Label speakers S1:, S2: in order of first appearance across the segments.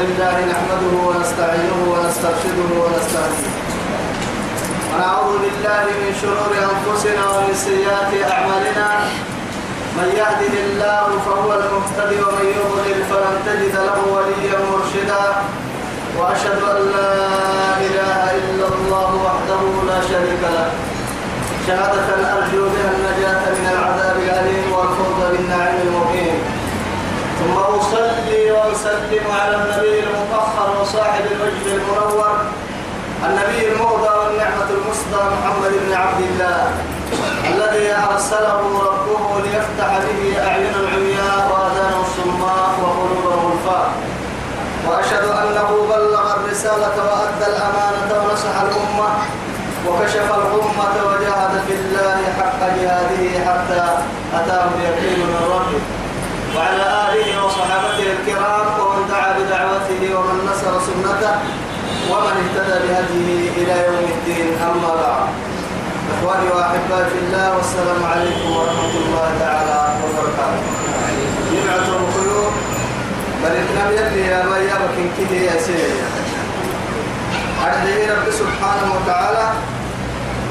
S1: لله نحمده ونستعينه ونسترشده ونستهديه. ونعوذ بالله من شرور أنفسنا ومن سيئات أعمالنا. من يهده الله فهو المهتدي ومن يضلل فلن تجد له وليا مرشدا. وأشهد أن لا إله إلا الله وحده لا شريك له. شهادة أرجو بها النجاة من العذاب الأليم والفوز بالنعيم المبين ثم أصلي وأسلم على النبي المطهر وصاحب الوجه المنور النبي المهدى والنعمة المصدى محمد بن عبد الله الذي أرسله ربه ليفتح به أعين العمياء وآذان الصماء وقلوب الغلفاء وأشهد أنه بلغ الرسالة وأدى الأمانة ونصح الأمة وكشف الأمة وجاهد في الله حق جهاده حتى أتاه اليقين من ربه. وعلى آله وصحابته الكرام ومن دعا بدعوته ومن نصر سنته ومن اهتدى بهديه إلى يوم الدين. أما بعد إخواني وأحبائي في الله والسلام عليكم ورحمة الله تعالى وبركاته. جمعة الخيور بل إتنام يلي يا ما يابك كده يا سيدي. أرحيه رب سبحانه وتعالى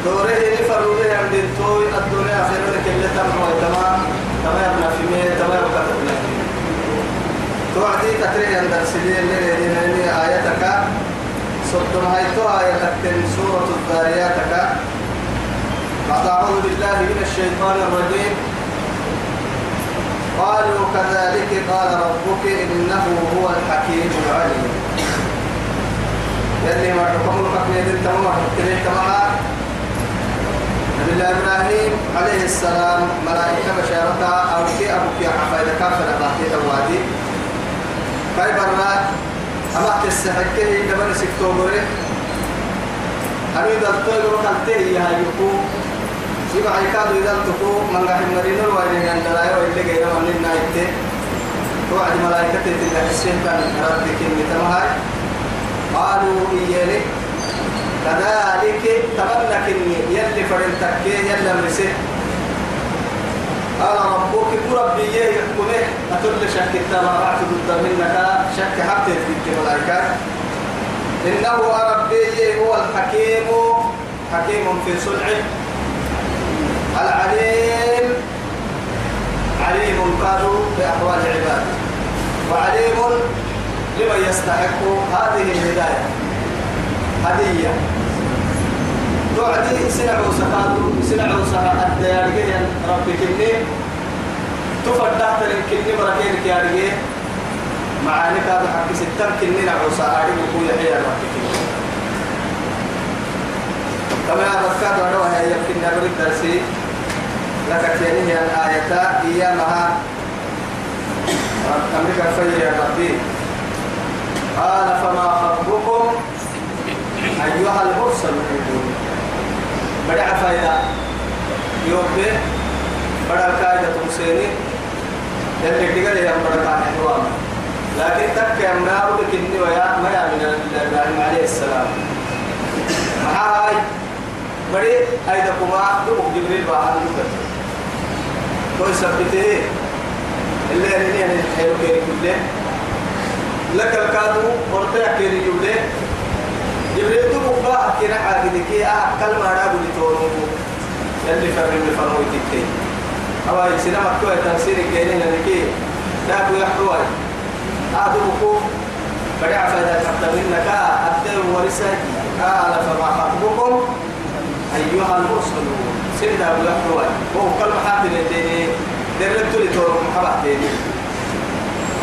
S1: دوره نفروا به عند الدنيا كل تم وتمام تمام مية تمام يبنى في مية توعدي تتري عند السبيل اللي آياتك. صدم هيتو آياتك سورة الذارياتك. بعد أعوذ بالله من الشيطان الرجيم. قالوا كذلك قال ربك إنه هو الحكيم العليم. يلي ما حكم الحكم انت ما حكمت معها نبي الله إبراهيم عليه السلام ملائكة بشارة أو كي ابو كي حفايده كافر باقي الوادي كاي برا اما تسحكه دبن سكتوبره أريد الطيب وقلته يا يكو سيما عيكاد إذا تكو من قاعد مرينا الوالدين عند لا يوجد غير من النايت توعد ملائكة تلك السين كان ربك مثلها قالوا إيالي كذلك تمنى كني يلي فرنتك يلي مرسي قال ربك ربي يحكمه. أتل شك التمارعت ضد منك. شك حتى في الملائكة إنه ربي هو الحكيم. حكيم في صنعه. العليم. عليم قالوا بأحوال العباد. وعليم لمن يستحق هذه الهداية. هدية. توعدي سنع وسخاتو سنع وسخا الديارجين ربي كني. ترين كني مركين كيارجين معاني كاد حق ستر كني نعوسا عاري بكو يحيى ربي كني. كما يبكى دعوة هي يمكن نبرد درسي. لك تيني الآية إيامها أمريكا فيا ربي. قال فما خطبكم أيها المرسلون. بدع فايدة يوم به بدع كايدة تمسيني اللي تقول يا بدع حوام لكن تك أمنا ولكني ويا ما يا من إبراهيم عليه السلام۔ هاي بدي أيضا كما دوك جبريل بحال دوك تو سبته اللي يعني يعني حلو كده كله لك الكادو ورتع كيري جوله جبريل تو بقى كنا كي آه كلمة أنا بقول تورو يلي فرق من فرمو يتكي أو أي سينما كوي تنسير كيني نلكي لا كوي يحوي تو بقى بدع حتى منك أبدأ ورسا قال فما خطبكم أيها المرسلون سيدا أبو يحوي هو كلمة حاجة تاني دربت لي تورو محبة تاني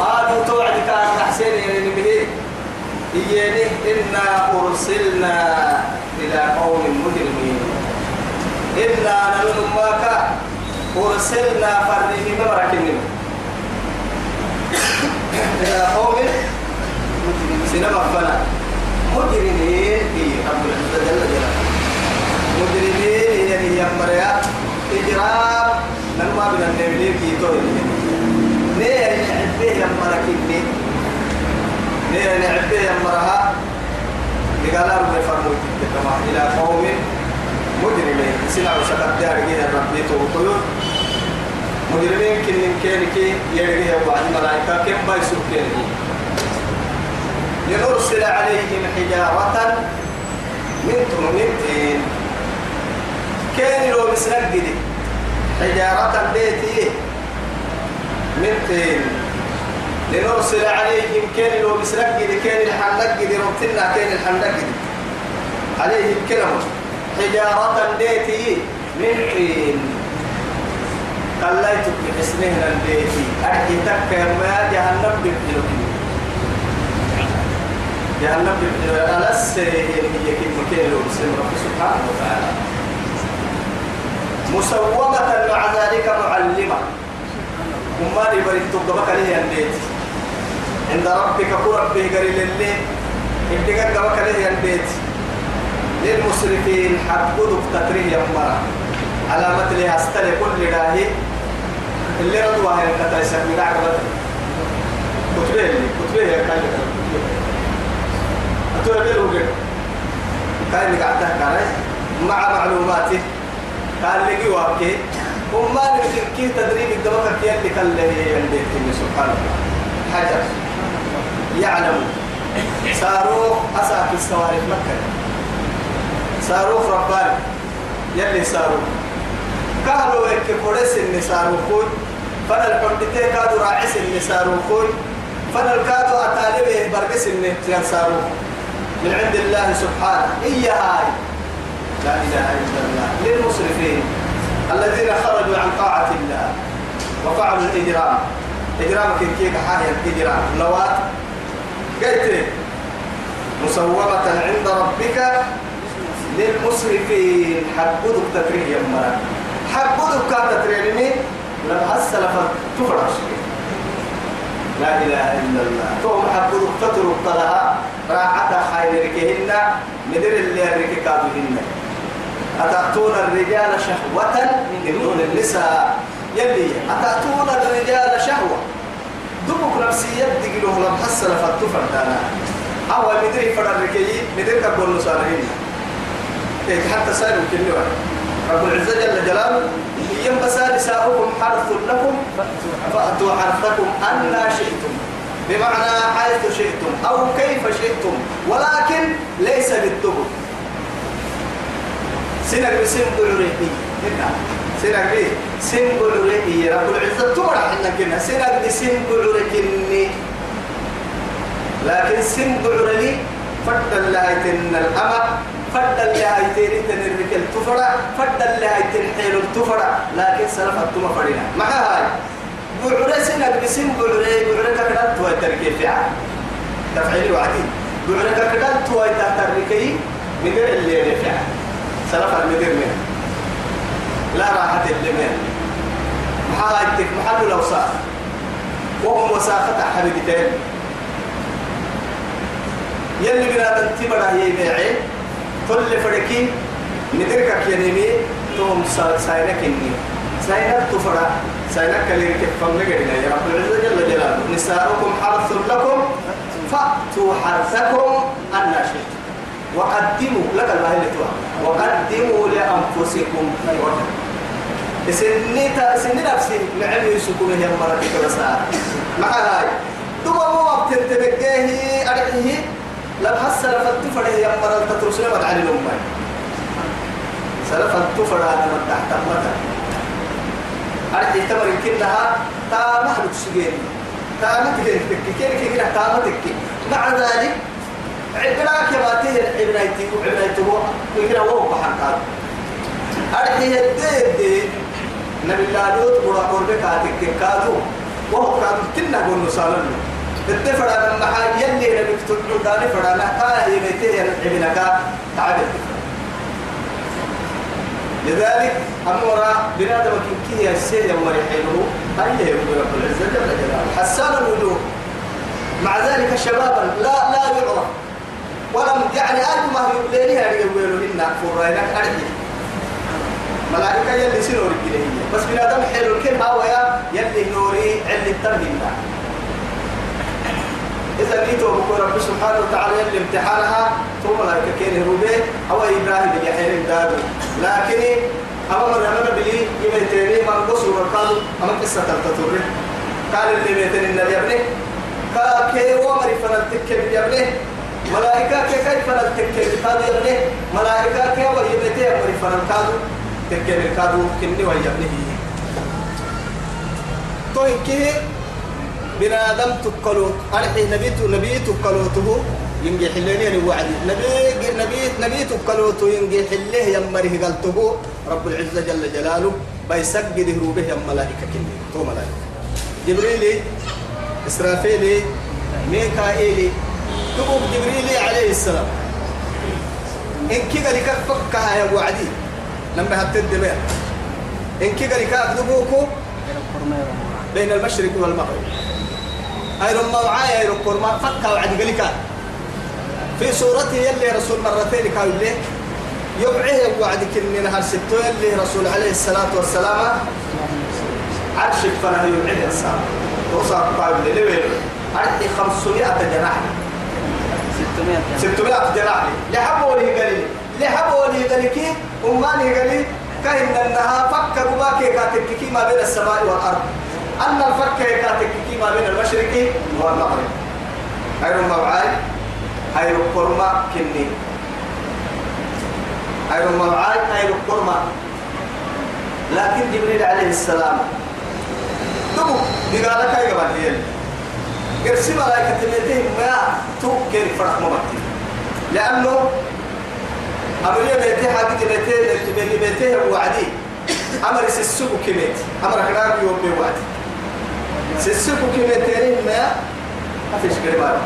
S1: قالوا توعد كان تحسين يعني به إياني إنا أرسلنا إلى قوم مجرمين إنا نمن ماك أرسلنا فرده ببركة إلى قوم سينما فنا مجرمين إيه رب العزة جل جلاله مجرمين يعني يمريا إجرام نما بنا النبي كي توي ليه نعبيه يمرك إني ليه نعبيه يمرها لقال رب فرموت كما إلى قوم مجرمين. سنع وسكت دار جيه ربي توقيون. مجرمين كن كان كي يرجع وبعد ملائكة كم بايسوك كان لنرسل عليهم حجارة من من كان لو مسنجد حجارة بيتي من طين لنرسل عليهم كان لو مسنجد كان الحنجد ربطنا كان الحنجد عليهم كلمة حجارة بيتي من طين. قليتك باسمهنا البيتي أرجي تكا ما جهنم ببدلك جهنم ببدلك ألس هي كم كيلو بسم رب سبحانه وتعالى. مسومة مع ذلك معلمة. وما يبرد تقبك ليه البيت عند ربك قرب به قريل الليل. ابتقى قبك ليه البيت. للمسرفين حقودك تتريه يمرا علامة لها استلي كل راهي اللي ردوا هاي القتل سمي عقبة كتبه لي كتبه يا كاي. أتوه بيرو قد كاي اللي قاعد تحكي مع معلوماتي. قال لي واكي وما نمكن كي تدريب الدمك كي اللي كان له ينديك سبحان الله. حجر. يعلم. صاروخ أساك السوارف مكة. صاروخ رباني يلي صاروخ كهلو هيك كورس النساء وخوي فانا الحمدتي كادو راعس النساء وخوي فانا الكادو أتالي برقس النساء من عند الله سبحانه. هي هاي. لا إله إلا الله. للمسرفين. الذين خرجوا عن طاعة الله. وفعلوا الإجرام. إجرام كيك حاجة الإجرام؟ نوات قلت مسومة عند ربك للمسرفين. حبودك تكريه يا مرا حبودك كانت تريني لما أسلف تفرش لا إله إلا الله. توم حبودك فترك طلها خير ركهن مدر اللي رككابهن أتأتون الرجال شهوة من دون النساء. يلي أتأتون الرجال شهوة. دمك نفسية دقلوه لم حسن فتفر دانا أو مدري فرركي مدري كبول نسارهن إيه حتى سألوا كل واحد رب العزة جل جلاله يم بسال نساؤكم حرث لكم فأتوا حرثكم أن شئتم بمعنى حيث شئتم أو كيف شئتم ولكن ليس بالدبر سنك بسم هنا سنك بي سن قلوريكي رب العزة. تمرح إنك هنا سنك بسم قلوريكي لكن سن قلوريكي فرد الله يتن الأمر فرد الله يتن تنرك التفرع فرد الله يتن حيل التفرع لكن سلف التما فرنا مع هاي. بعرة سنك بسم بعرة بعرة كدت توي تركي فيها. تفعيل وعدي بعرة كدت توي تركي. مدير اللي فيها. سلف المدير منه. لا راحة اللمين محايتك محل الأوساخ وهم وساخة حبيبتين يلي بنا تنتبرا هي بيعي كل فرقي مدركك ينمي توم ساينك إني. ساينك تفرا ساينك اللي كفم لقينا يا رب العزة جل جلاله. نساؤكم حرث لكم. فأتوا حرثكم أن وقدموا لك الله اللي وقدموا لأنفسكم. سني تا سني نفسي معلم يسكون هي مرة كذا مع هاي دوما مو وقت تبقيه أرحيه لم حسن فتفر هي مرة. تترسل ما تعلم أمي. سلف التفر هذا من تحت مدى أرحي تمر كلها. تا محلوك سجين تا متكين تكي كيف كيف تا متكي مع ذلك عبراك يا باتيه. عبرايتي وعبرايتي هو يمكن هو بحق أرحي الدين. دين نبي الله لوط برا قربك هاتك كادو وهو كادو تنا قول نسالن الدفر لما حاجة يلي نبي تقول داني فرانا كا يميته ابنك تعبد لذلك أمورا بنادم كي هي السيد مريحينه أي يقول رب العزة جل جلاله. حسان الوجوه. مع ذلك شبابا لا لا يعرف. ولم يعني ما يقولينها يقولوا إنا فرائنك أرجي ملائكة يلي سنور الجلية بس بنادم حلو الكل هاويا يلي نوري علي التربية إذا جيتوا بقول رب سبحانه وتعالى يلي امتحانها ثم ملائكة كين هروبه هو إبراهيم يحيى دادو لكن أما من أمر بلي يمتيني من قصر قال أما قصة تلتطري قال اللي بيتني النبي ابنه قال كي ومري فنالتك يا ابنه ملائكة كيف نتكلم كادو يبني ملائكة كيف ويبني يبني فرنكادو تكلم كادو كني ويبني تو كيه بنا آدم تقلو أرحي نبي نبي تقلو تبو ينجي حليني الوعد نبي نبي نبي تقلو تو ينجي حليه يمره قال تبو رب العزة جل جلاله بيسجد هروبه يم ملائكة كني تو ملائكة. جبريل إسرافيل ميكائيل تبو جبريل عليه السلام. إن كي قال لك فكها يا وعدي. لما هتد بيه إن كي قال لك أكذبوكو بين المشرق والمغرب. أي رم وعايا أي ركور ما فكا وعد قلك في صورته يلي رسول مرتين كان له يبعيه وعد كني نهار ستو يلي رسول عليه الصلاة والسلام عرش فنه يبعيه السلام توصل قال لي ليه عرضي 500 جناح 600 جناح لحبوا لي قال لي قال لي أماني قال لي كهن أنها فك بباكي كاتك ما بين السماء والأرض. أن الفك كاتك ما بين المشرق والمغرب. أيرو موعاي أيرو قرما كني. أيرو موعاي أيرو قرما لكن جبريل عليه السلام دبو دقالك قبل ليل قرسي ملايكة تميتهم ما توكل فرح مبتي لأنه أمرية بيتي حاجة بيتي بيتي بيتي وعدي. أمر سسوكو كميت أمر كلام يوم بوعدي سسوكو كميتين ما ما فيش قريبان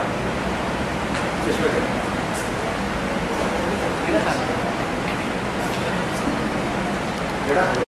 S1: فيش قريبان